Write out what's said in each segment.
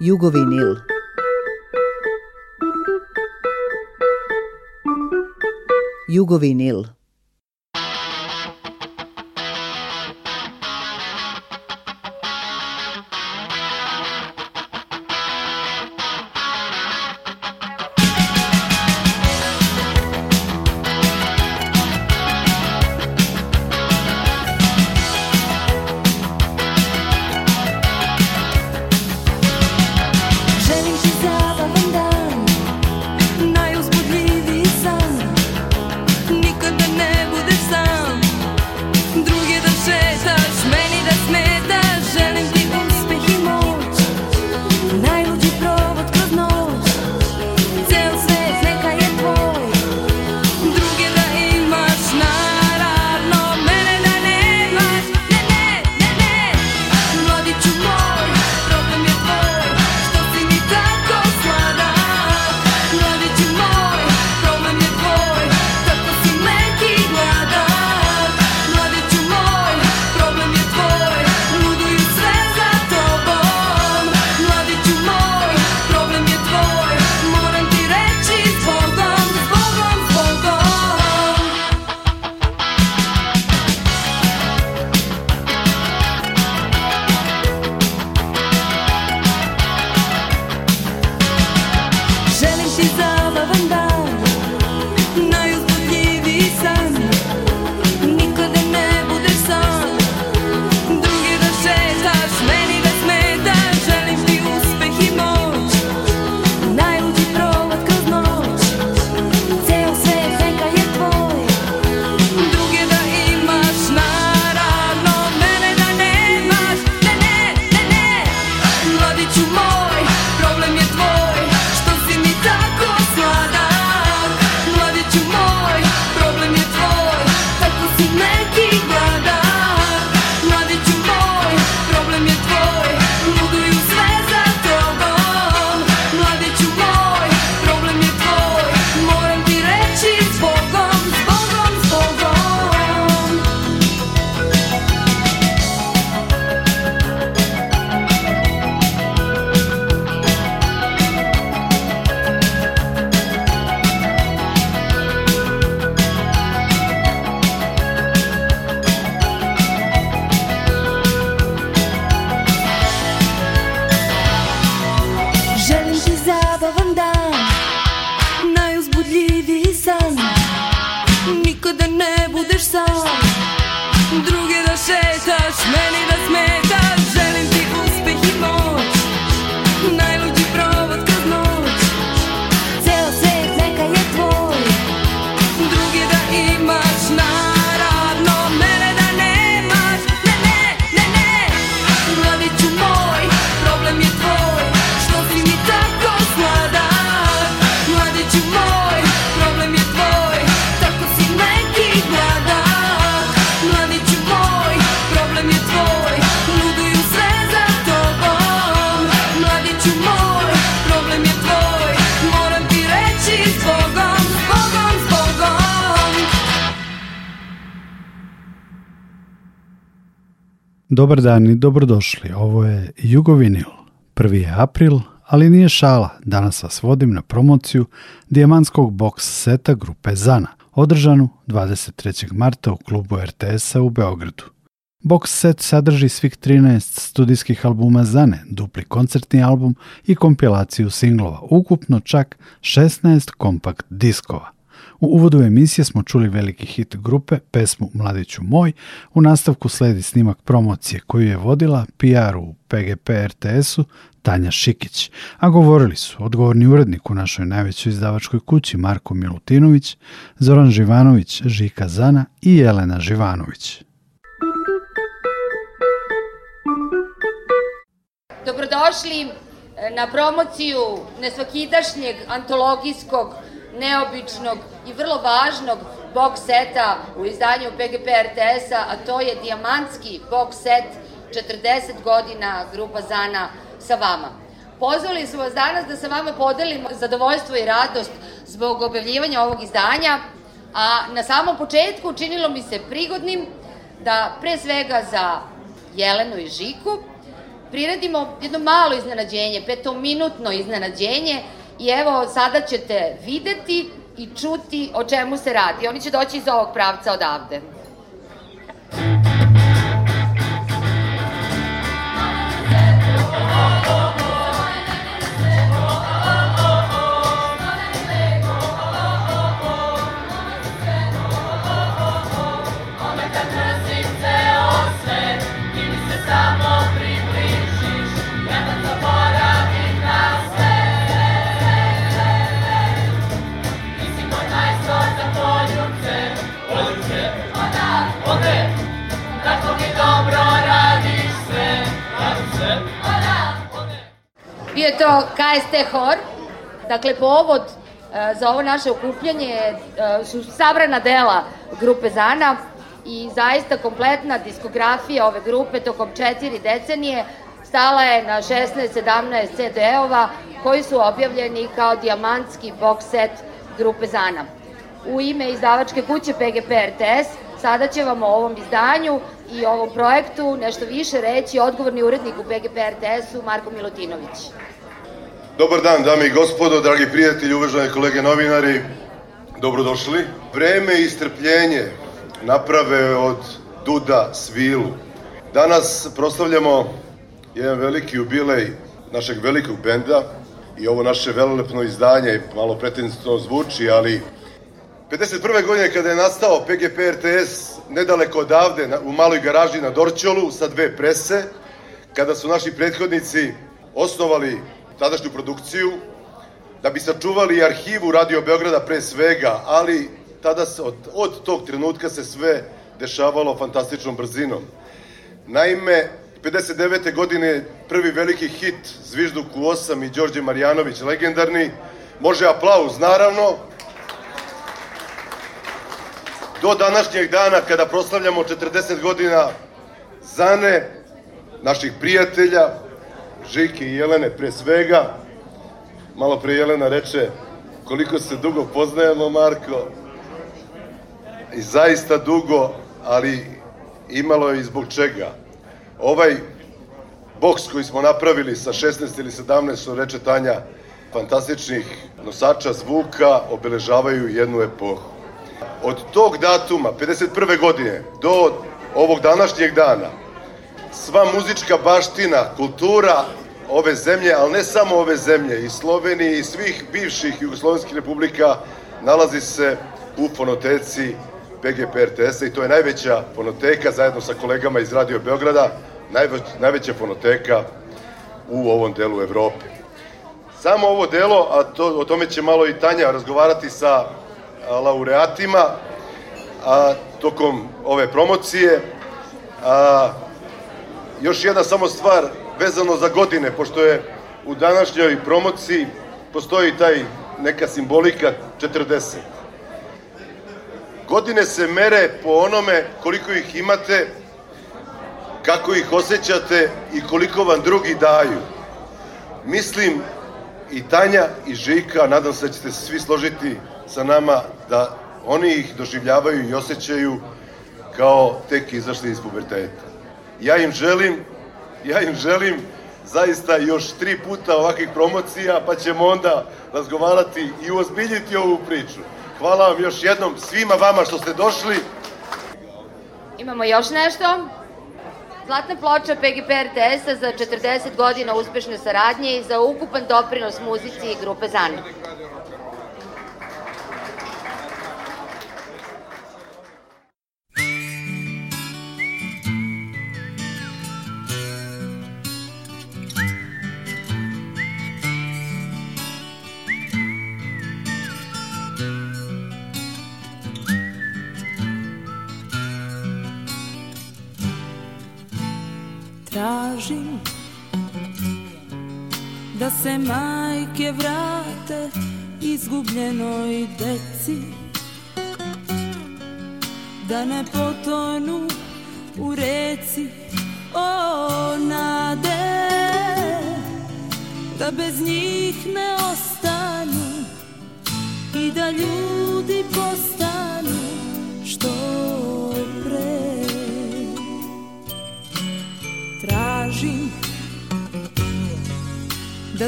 Jugovinil. Jugovinil. Dobar dan i dobrodošli. Ovo je Jugovinil. Prvi je april, ali nije šala. Danas vas vodim na promociju dijamantskog box seta grupe Zana, održanu 23. marta u klubu RTS-a u Beogradu. Box set sadrži svih 13 studijskih albuma Zane, dupli koncertni album i kompilaciju singlova, ukupno čak 16 kompakt diskova. U uvodu emisije smo čuli veliki hit grupe, pesmu Mladiću moj, u nastavku sledi snimak promocije koju je vodila PR u PGP RTS-u Tanja Šikić, a govorili su odgovorni urednik u našoj najvećoj izdavačkoj kući Marko Milutinović, Zoran Živanović, Žika Zana i Jelena Živanović. Dobrodošli na promociju nesvakidašnjeg antologijskog, neobičnog i vrlo važnog box seta u izdanju PGP RTS-a, a to je dijamantski box set 40 godina grupa Zana sa vama. Pozvali smo vas danas da sa vama podelimo zadovoljstvo i radost zbog objavljivanja ovog izdanja, a na samom početku učinilo mi se prigodnim da pre svega za Jelenu i Žiku priredimo jedno malo iznenađenje, petominutno iznenađenje i evo sada ćete videti i čuti o čemu se radi. Oni će doći iz ovog pravca odavde. To KST Hor, dakle povod e, za ovo naše okupljanje e, su sabrana dela grupe Zana i zaista kompletna diskografija ove grupe tokom četiri decenije stala je na 16-17 CD-ova koji su objavljeni kao dijamantski box set grupe Zana. U ime izdavačke kuće PGP RTS sada će vam o ovom izdanju i ovom projektu nešto više reći odgovorni urednik u PGP RTS-u Marko Milutinović. Dobar dan, dame i gospodo, dragi prijatelji, uvažene kolege novinari, dobrodošli. Vreme i strpljenje naprave od Duda svilu. Danas proslavljamo jedan veliki jubilej našeg velikog benda i ovo naše velelepno izdanje malo pretenzivno zvuči, ali 51. godine kada je nastao PGP RTS nedaleko odavde u maloj garaži na Dorćolu sa dve prese, kada su naši prethodnici osnovali tadašnju produkciju, da bi sačuvali arhivu Radio Beograda pre svega, ali tada se od, od tog trenutka se sve dešavalo fantastičnom brzinom. Naime, 59. godine prvi veliki hit Zvižduk u 8 i Đorđe Marjanović, legendarni, može aplauz, naravno, do današnjeg dana kada proslavljamo 40 godina Zane, naših prijatelja, Žike i Jelene pre svega. Malo pre Jelena reče koliko se dugo poznajemo, Marko. I zaista dugo, ali imalo je i zbog čega. Ovaj boks koji smo napravili sa 16 ili 17, što reče Tanja, fantastičnih nosača zvuka obeležavaju jednu epohu. Od tog datuma, 51. godine, do ovog današnjeg dana, sva muzička baština, kultura ove zemlje, ali ne samo ove zemlje, i Slovenije i svih bivših jugoslovenskih republika nalazi se u fonoteci PGP RTS-a i to je najveća fonoteka zajedno sa kolegama iz Radio Beograda, najveća fonoteka u ovom delu Evrope. Samo ovo delo, a to, o tome će malo i Tanja razgovarati sa laureatima a, tokom ove promocije. A, još jedna samo stvar vezano za godine, pošto je u današnjoj promociji postoji taj neka simbolika 40. Godine se mere po onome koliko ih imate, kako ih osjećate i koliko vam drugi daju. Mislim i Tanja i Žika, nadam se da ćete se svi složiti sa nama da oni ih doživljavaju i osjećaju kao tek izašli iz puberteta. Ja im želim, ja im želim zaista još tri puta ovakvih promocija, pa ćemo onda razgovarati i uozbiljiti ovu priču. Hvala vam još jednom svima vama što ste došli. Imamo još nešto? Zlatna ploča PGP RTS-a za 40 godina uspešne saradnje i za ukupan doprinos muzici grupe Zana. Tražim Da se majke vrate izgubljenoj deci Da ne potonu u reci o nade Da bez njih ne ostanu I da ljudi postanu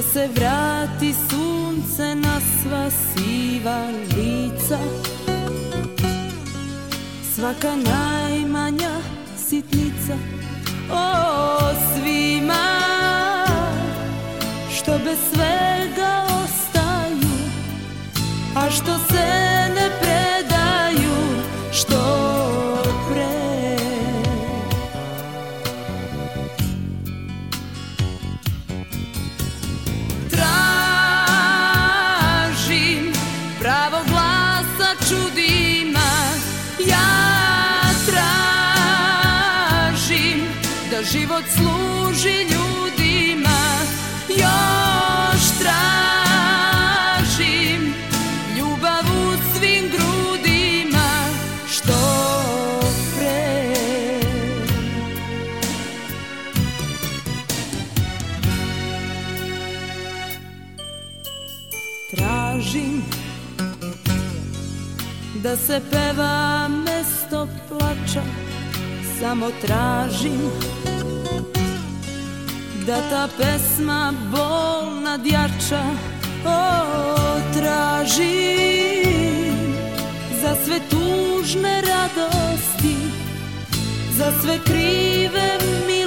se vrati sunce na sva siva lica. Svaka najmanja sitnica O svima Što bez svega ostaju A što se Samo tražim da ta pesma bol nadjača O, tražim za sve tužne radosti Za sve krive milosti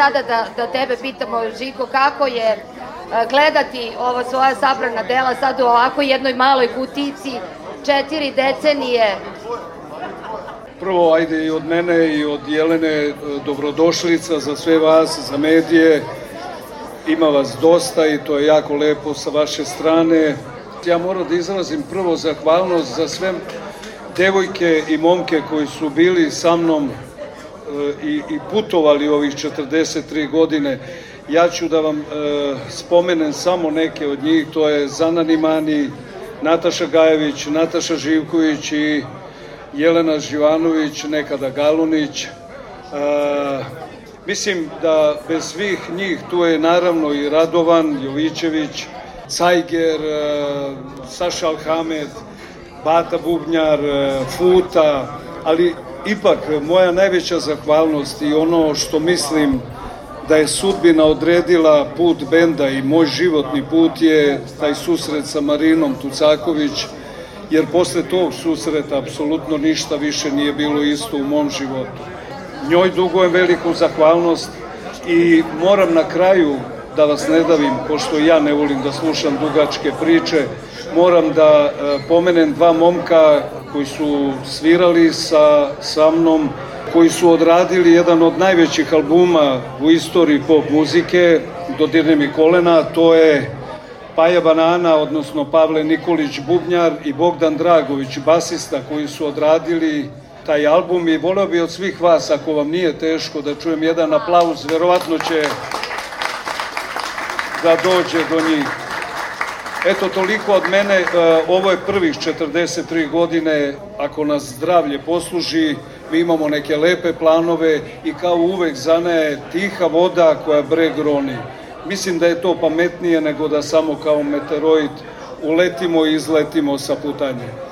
sada da, da tebe pitamo, Žiko, kako je e, gledati ova svoja sabrana dela sad u ovako jednoj maloj kutici, četiri decenije. Prvo, ajde i od mene i od Jelene e, dobrodošlica za sve vas, za medije. Ima vas dosta i to je jako lepo sa vaše strane. Ja moram da izrazim prvo zahvalnost za sve devojke i momke koji su bili sa mnom i, i putovali ovih 43 godine. Ja ću da vam e, spomenem samo neke od njih, to je Zana Nimani, Nataša Gajević, Nataša Živković i Jelena Živanović, nekada Galunić. E, mislim da bez svih njih tu je naravno i Radovan Jovićević, Cajger, e, Saša Alhamed, Bata Bubnjar, e, Futa, ali ipak moja najveća zahvalnost i ono što mislim da je sudbina odredila put benda i moj životni put je taj susret sa Marinom Tucaković, jer posle tog susreta apsolutno ništa više nije bilo isto u mom životu. njoj dugujem veliku zahvalnost i moram na kraju da vas ne davim, pošto ja ne volim da slušam dugačke priče, moram da e, pomenem dva momka koji su svirali sa, sa mnom, koji su odradili jedan od najvećih albuma u istoriji pop muzike, Dodirne mi kolena, to je Paja Banana, odnosno Pavle Nikolić Bubnjar i Bogdan Dragović, basista, koji su odradili taj album i voleo bi od svih vas, ako vam nije teško, da čujem jedan aplauz, verovatno će da dođe do njih. Eto, toliko od mene. E, ovo je prvih 43 godine. Ako nas zdravlje posluži, mi imamo neke lepe planove i kao uvek zana je tiha voda koja breg roni. Mislim da je to pametnije nego da samo kao meteoroid uletimo i izletimo sa putanjem.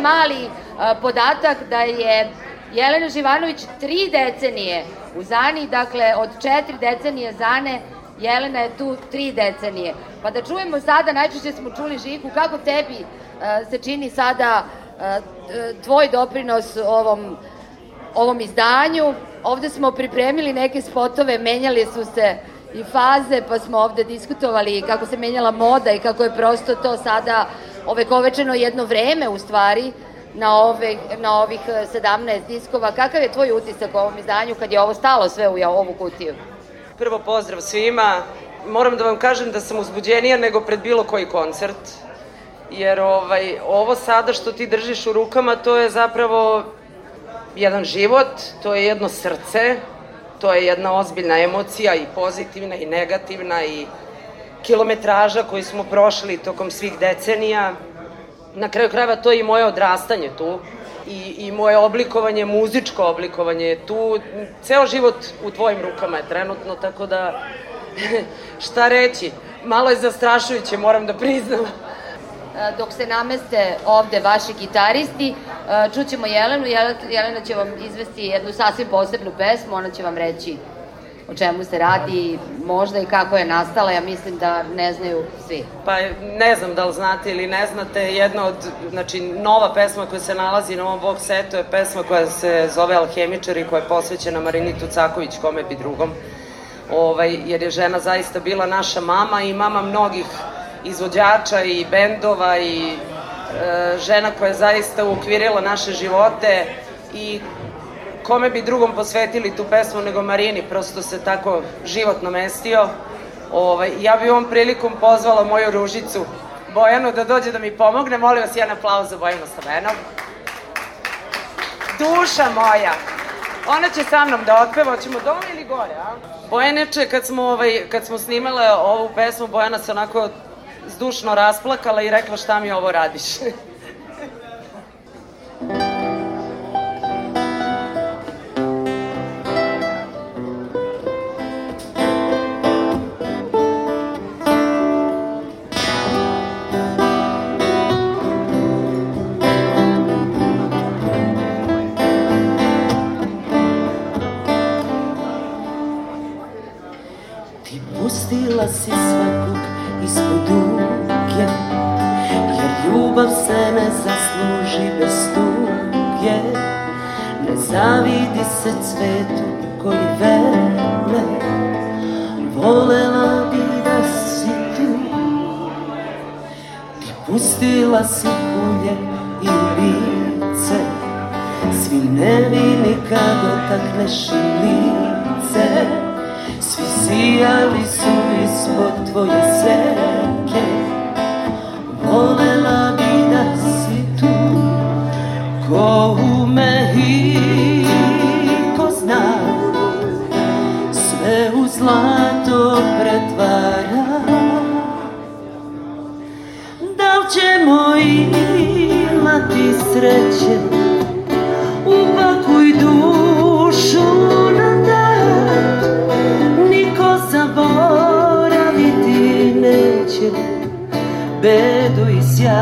Mali e, podatak da je Jelena Živanović tri decenije u Zani, dakle od četiri decenije Zane, Jelena je tu tri decenije. Pa da čujemo sada, najčešće smo čuli Žiku, kako tebi uh, se čini sada uh, tvoj doprinos ovom, ovom izdanju. Ovde smo pripremili neke spotove, menjali su se i faze, pa smo ovde diskutovali kako se menjala moda i kako je prosto to sada ovekovečeno jedno vreme u stvari, na, ove, na ovih 17 diskova. Kakav je tvoj utisak o ovom izdanju kad je ovo stalo sve u ovu kutiju? Prvo pozdrav svima. Moram da vam kažem da sam uzbuđenija nego pred bilo koji koncert. Jer ovaj, ovo sada što ti držiš u rukama, to je zapravo jedan život, to je jedno srce, to je jedna ozbiljna emocija i pozitivna i negativna i kilometraža koju smo prošli tokom svih decenija na kraju krajeva to je i moje odrastanje tu i, i moje oblikovanje, muzičko oblikovanje je tu. Ceo život u tvojim rukama je trenutno, tako da šta reći, malo je zastrašujuće, moram da priznam. E, dok se nameste ovde vaši gitaristi, e, čućemo Jelenu. Jelena će vam izvesti jednu sasvim posebnu pesmu, ona će vam reći o čemu se radi, možda i kako je nastala, ja mislim da ne znaju svi. Pa ne znam da li znate ili ne znate, jedna od, znači, nova pesma koja se nalazi na ovom box setu je pesma koja se zove Alhemičar i koja je posvećena Marinitu Caković, kome bi drugom, ovaj, jer je žena zaista bila naša mama i mama mnogih izvođača i bendova i e, žena koja je zaista ukvirila naše živote i kome bi drugom posvetili tu pesmu nego Marini, prosto se tako životno mestio. Ovaj, ja bi ovom prilikom pozvala moju ružicu Bojanu da dođe da mi pomogne. Molim vas jedan aplauz za Bojanu Stavenom. Duša moja. Ona će sa mnom da otpeva, hoćemo dole ili gore, a? Bojaneče, kad smo, ovaj, kad smo snimale ovu pesmu, Bojana se onako zdušno rasplakala i rekla šta mi ovo radiš. Ulivala si ulje i lice. Svi nevini kad otakneš i lice Svi sijali su ispod tvoje ambicija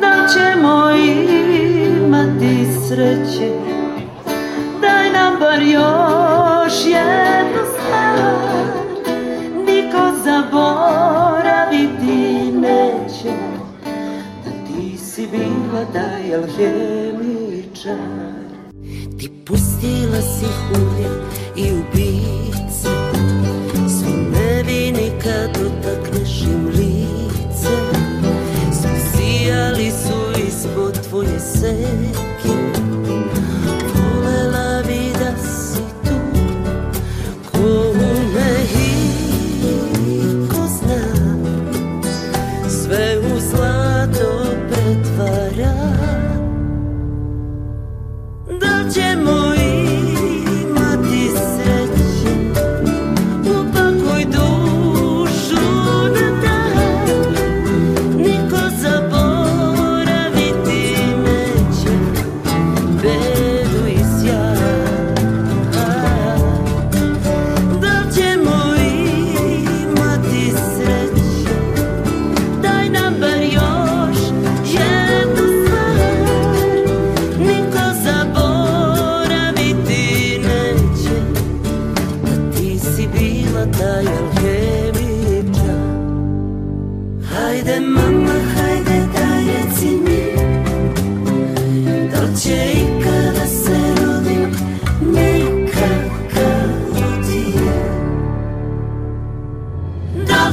Da ćemo imati sreće Daj nam bar još jednu stvar. Niko zaboraviti neće Da ti si bila taj alhemičar Ti pustila si hulje i u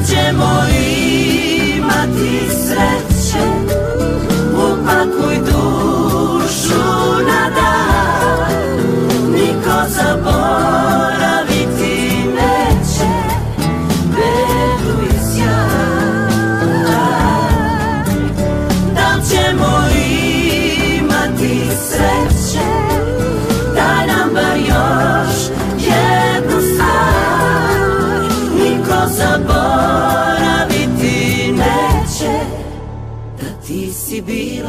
ćemo imati sreće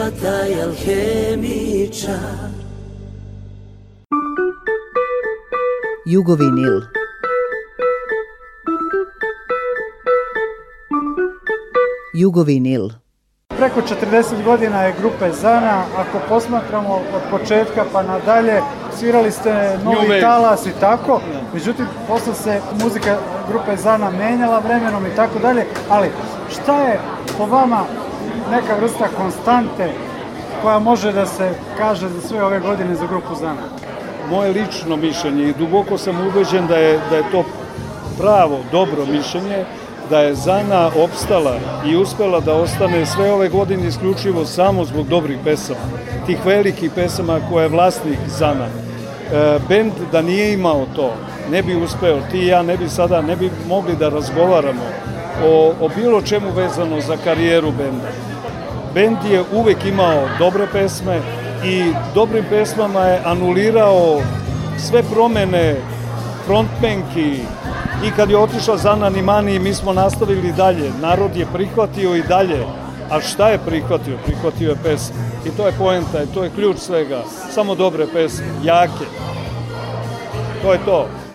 bila taj alhemičar. Jugovinil. Jugovinil. Preko 40 godina je grupe Zana, ako posmatramo od početka pa nadalje, svirali ste novi talas i tako, međutim posle se muzika grupe Zana menjala vremenom i tako dalje, ali šta je po vama neka vrsta konstante koja može da se kaže za sve ove godine za grupu Zana? Moje lično mišljenje i duboko sam ubeđen da je, da je to pravo, dobro mišljenje, da je Zana opstala i uspela da ostane sve ove godine isključivo samo zbog dobrih pesama, tih velikih pesama koje je vlasnik Zana. E, bend da nije imao to, ne bi uspeo, ti i ja ne bi sada, ne bi mogli da razgovaramo o, o bilo čemu vezano za karijeru benda. Bend je uvek imao dobre pesme i dobrim pesmama je anulirao sve promene frontmenki i kad je otišla Zana Nimani mi smo nastavili dalje. Narod je prihvatio i dalje. A šta je prihvatio? Prihvatio je pesme. I to je poenta, i to je ključ svega. Samo dobre pesme, jake. To je to.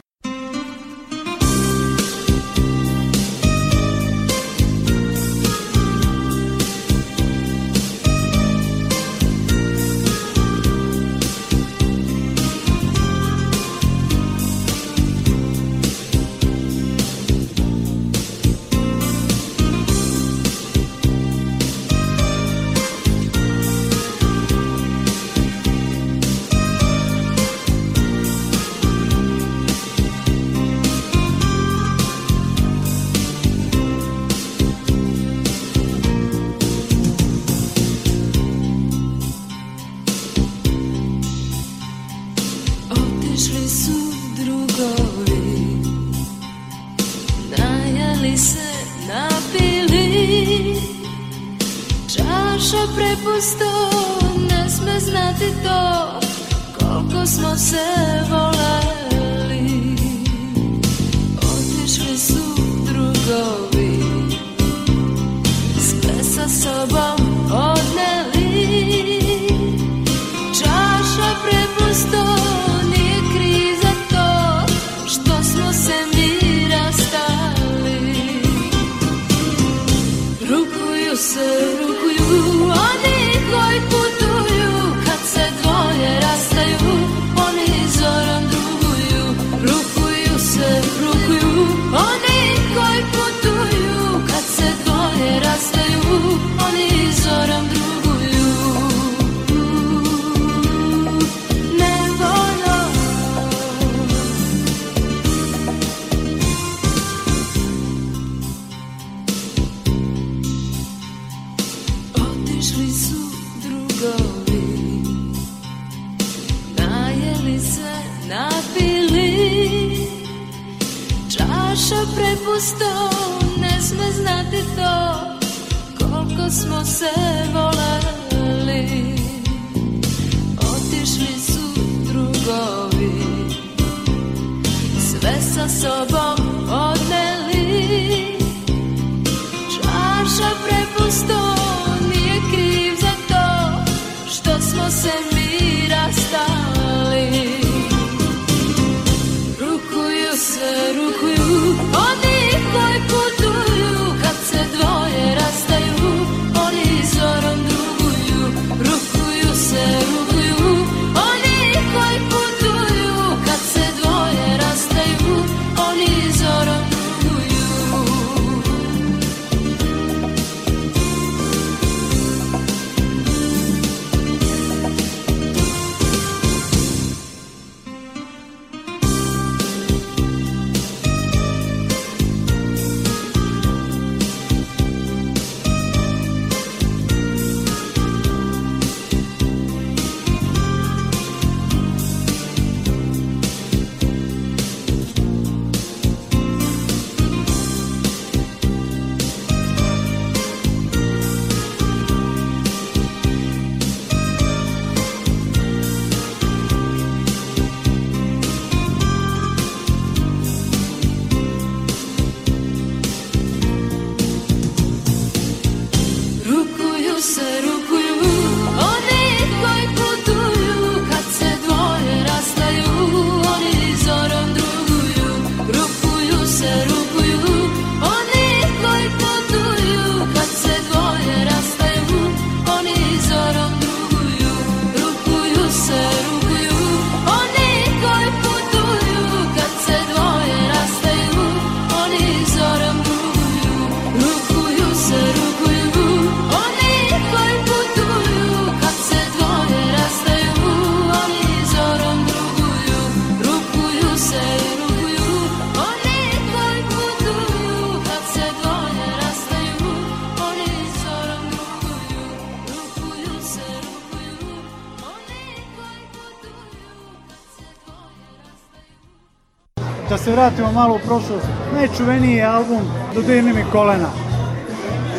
vratimo malo u prošlost, najčuveniji je album Dodirni mi kolena.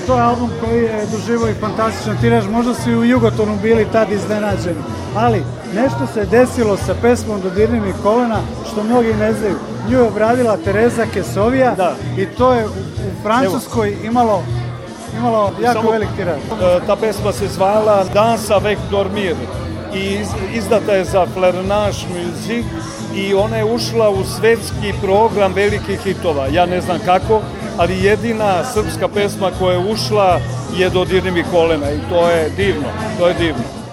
To je album koji je doživo i fantastičan tiraž, možda su i u Jugotonu bili tad iznenađeni, ali nešto se desilo sa pesmom Dodirni mi kolena što mnogi ne znaju. Nju je obradila Tereza Kesovija da. i to je u, u Francuskoj Evo. imalo imalo jako Samo, velik tiraž. Ta pesma se zvala Dansa avec dormir i iz, izdata je za Flernage Music i ona je ušla u svetski program velikih hitova. Ja ne znam kako, ali jedina srpska pesma koja je ušla je Dodirni mi kolena i to je divno, to je divno.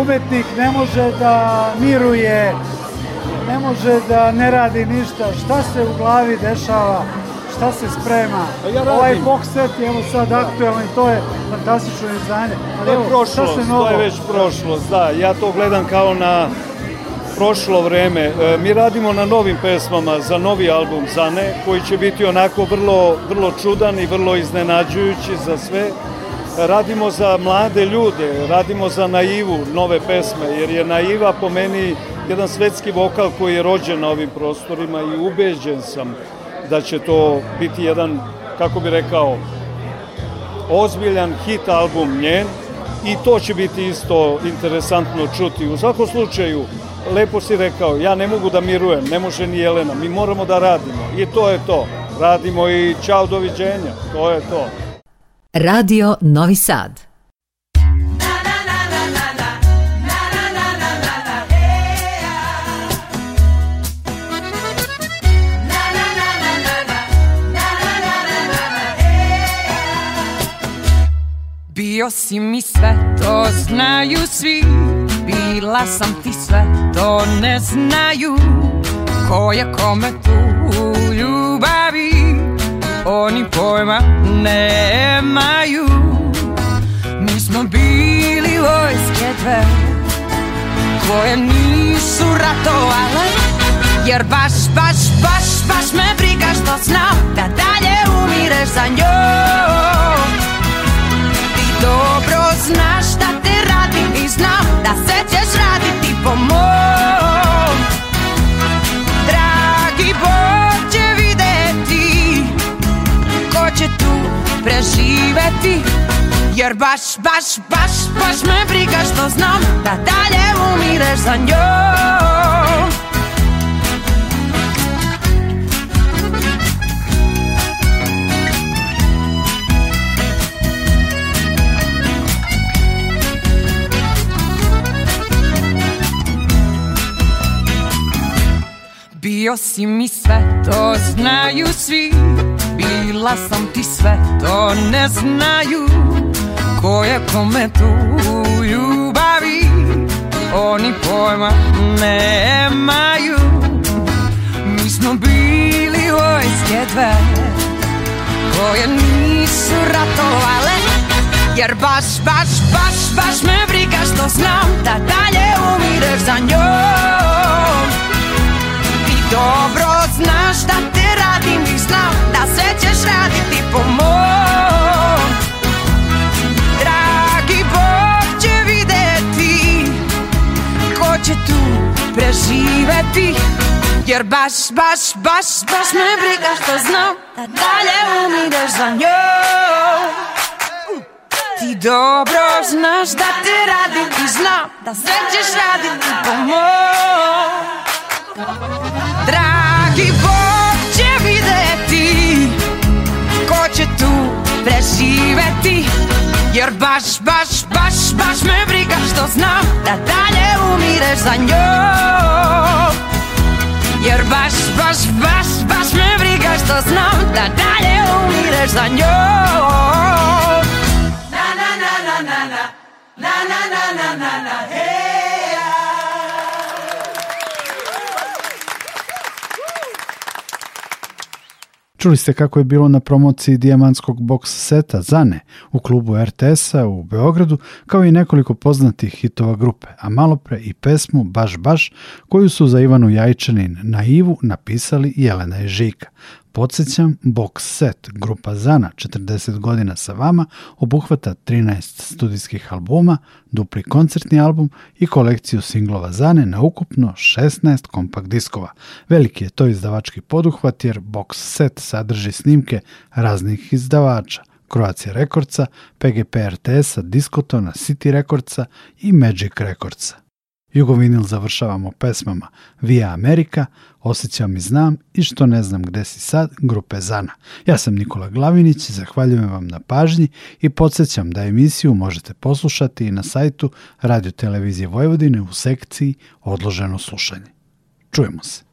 umetnik ne može da miruje, ne može da ne radi ništa. Šta se u glavi dešava? Šta se sprema? Pa ja radim. ovaj box set je evo sad aktuelan i to je fantastično izdanje. Ali evo, to je prošlost, se novo? to je već prošlost, da. Ja to gledam kao na prošlo vreme. E, mi radimo na novim pesmama za novi album Zane, koji će biti onako vrlo, vrlo čudan i vrlo iznenađujući za sve. Radimo za mlade ljude, radimo za naivu nove pesme, jer je naiva po meni jedan svetski vokal koji je rođen na ovim prostorima i ubeđen sam da će to biti jedan, kako bi rekao, ozbiljan hit album njen i to će biti isto interesantno čuti. U svakom slučaju, lepo si rekao, ja ne mogu da mirujem, ne može ni Jelena, mi moramo da radimo i to je to. Radimo i čao, doviđenja, to je to. Radio Novi Sad. Bio si mi sve, to znaju svi. Bila sam ti sve, to ne znaju. Ko je kome tu u ljubavi Oni pojma nemaju. Mi smo bili vojske dve Koje nisu ratovale Jer baš, baš, baš, baš me briga što znam Da dalje preživeti Jer baš, baš, baš, baš me briga što znam Da dalje umireš za njom. Bio si mi sve, to znaju svi Bila sam ti sve, to ne znaju Ko je kome tu ljubavi Oni pojma nemaju. Mi smo bili vojske dve Koje nisu ratovale Jer baš, baš, baš, baš me briga što znam Da dalje umireš za njom. Ti dobro znaš da te radim i znam Da sve ćeš raditi po mom. Dragi Bog će videti Ko će tu preživeti Jer baš, baš, baš, baš me briga što znam Da dalje umireš za njom. Ti dobro znaš da te radim i znam Da sve ćeš raditi po mom baš, baš, baš, baš me briga što znam Da dalje umireš za njom. Jer baš, baš, baš, baš me briga što znam Da dalje umireš za njom. Na na na na na na. Na na na na na na hey Čuli ste kako je bilo na promociji dijamantskog box seta Zane u klubu RTS-a u Beogradu, kao i nekoliko poznatih hitova grupe, a malopre i pesmu Baš Baš, koju su za Ivanu Jajčanin na Ivu napisali Jelena i Žika. Podsjećam, box set grupa Zana 40 godina sa vama obuhvata 13 studijskih albuma, dupli koncertni album i kolekciju singlova Zane na ukupno 16 kompakt diskova. Veliki je to izdavački poduhvat jer box set sadrži snimke raznih izdavača. Croatia Recordsa, PGP RTS-a, Diskotona, City Recordsa i Magic Recordsa. Jugovinil završavamo pesmama Via Amerika, Osjećam i znam i Što ne znam gde si sad, grupe Zana. Ja sam Nikola Glavinić, zahvaljujem vam na pažnji i podsjećam da emisiju možete poslušati i na sajtu Radio Televizije Vojvodine u sekciji Odloženo slušanje. Čujemo se.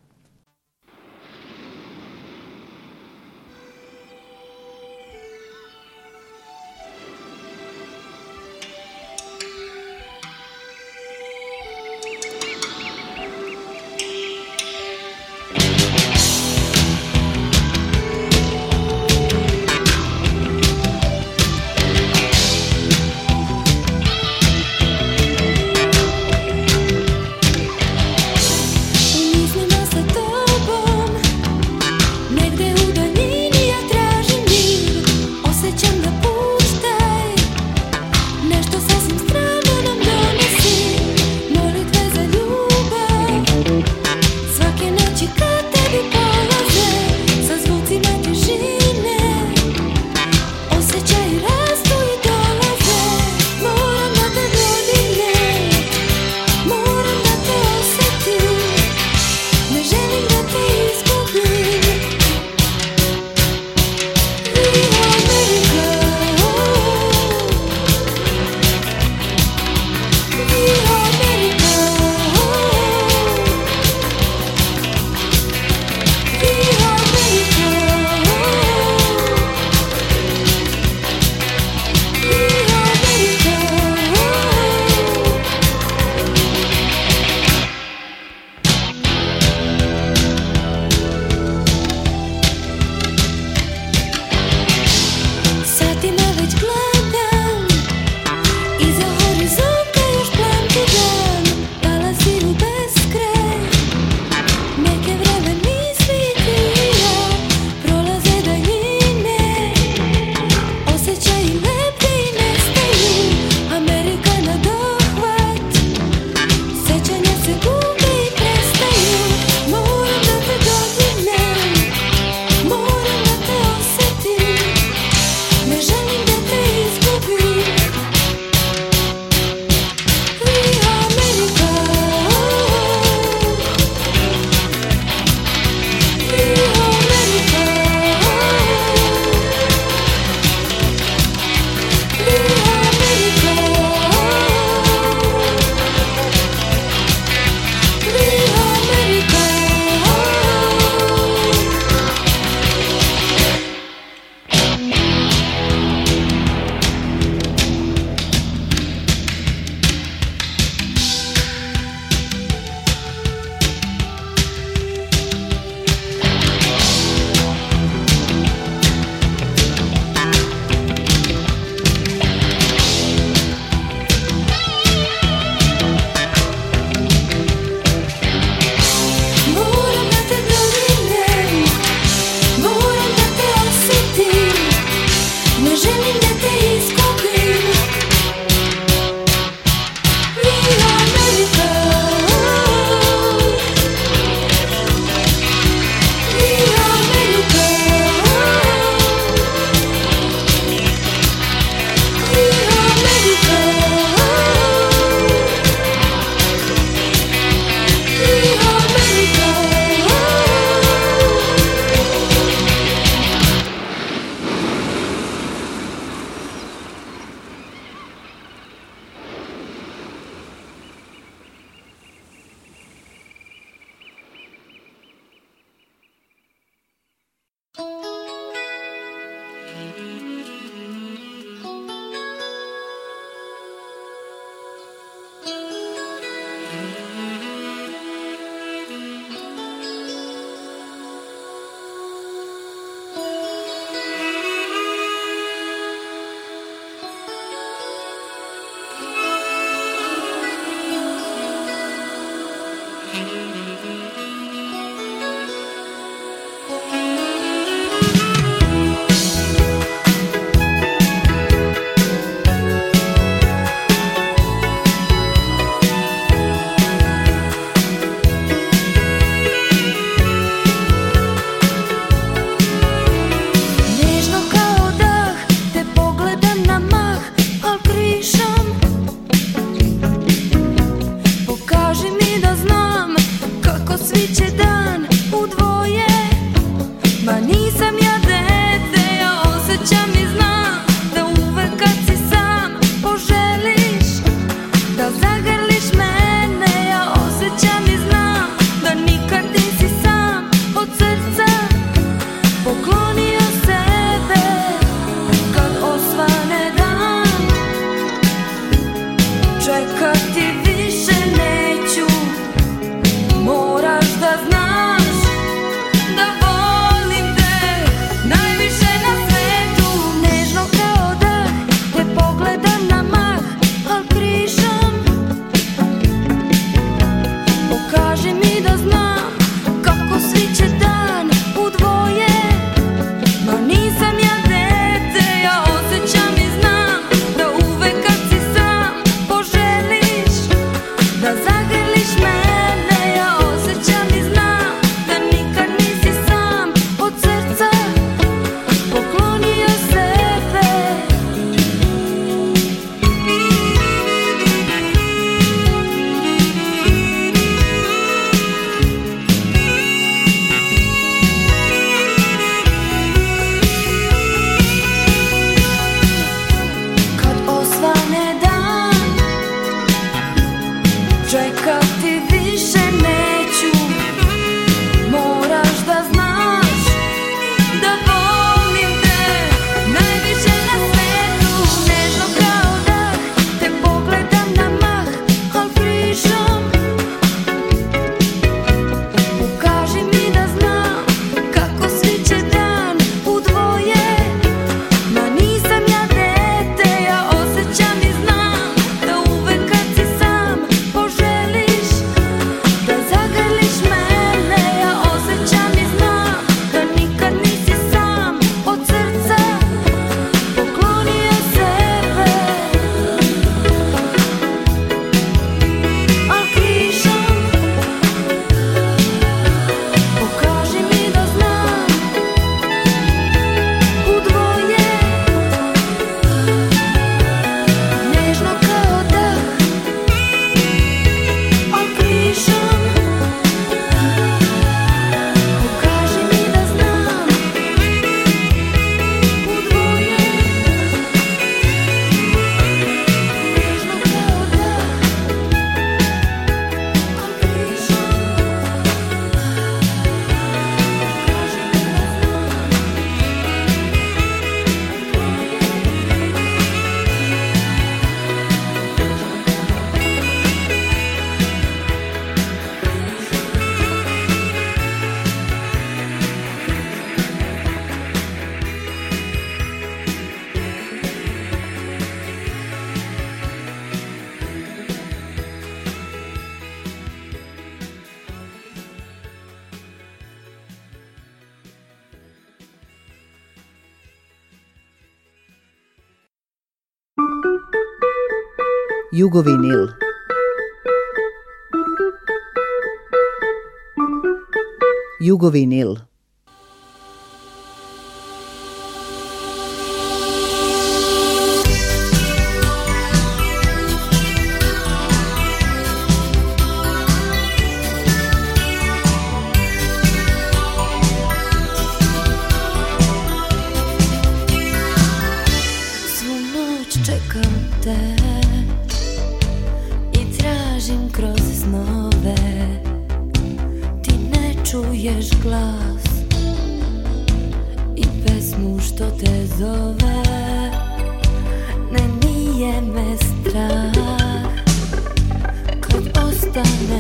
Jugovinil. Jugovinil. Kad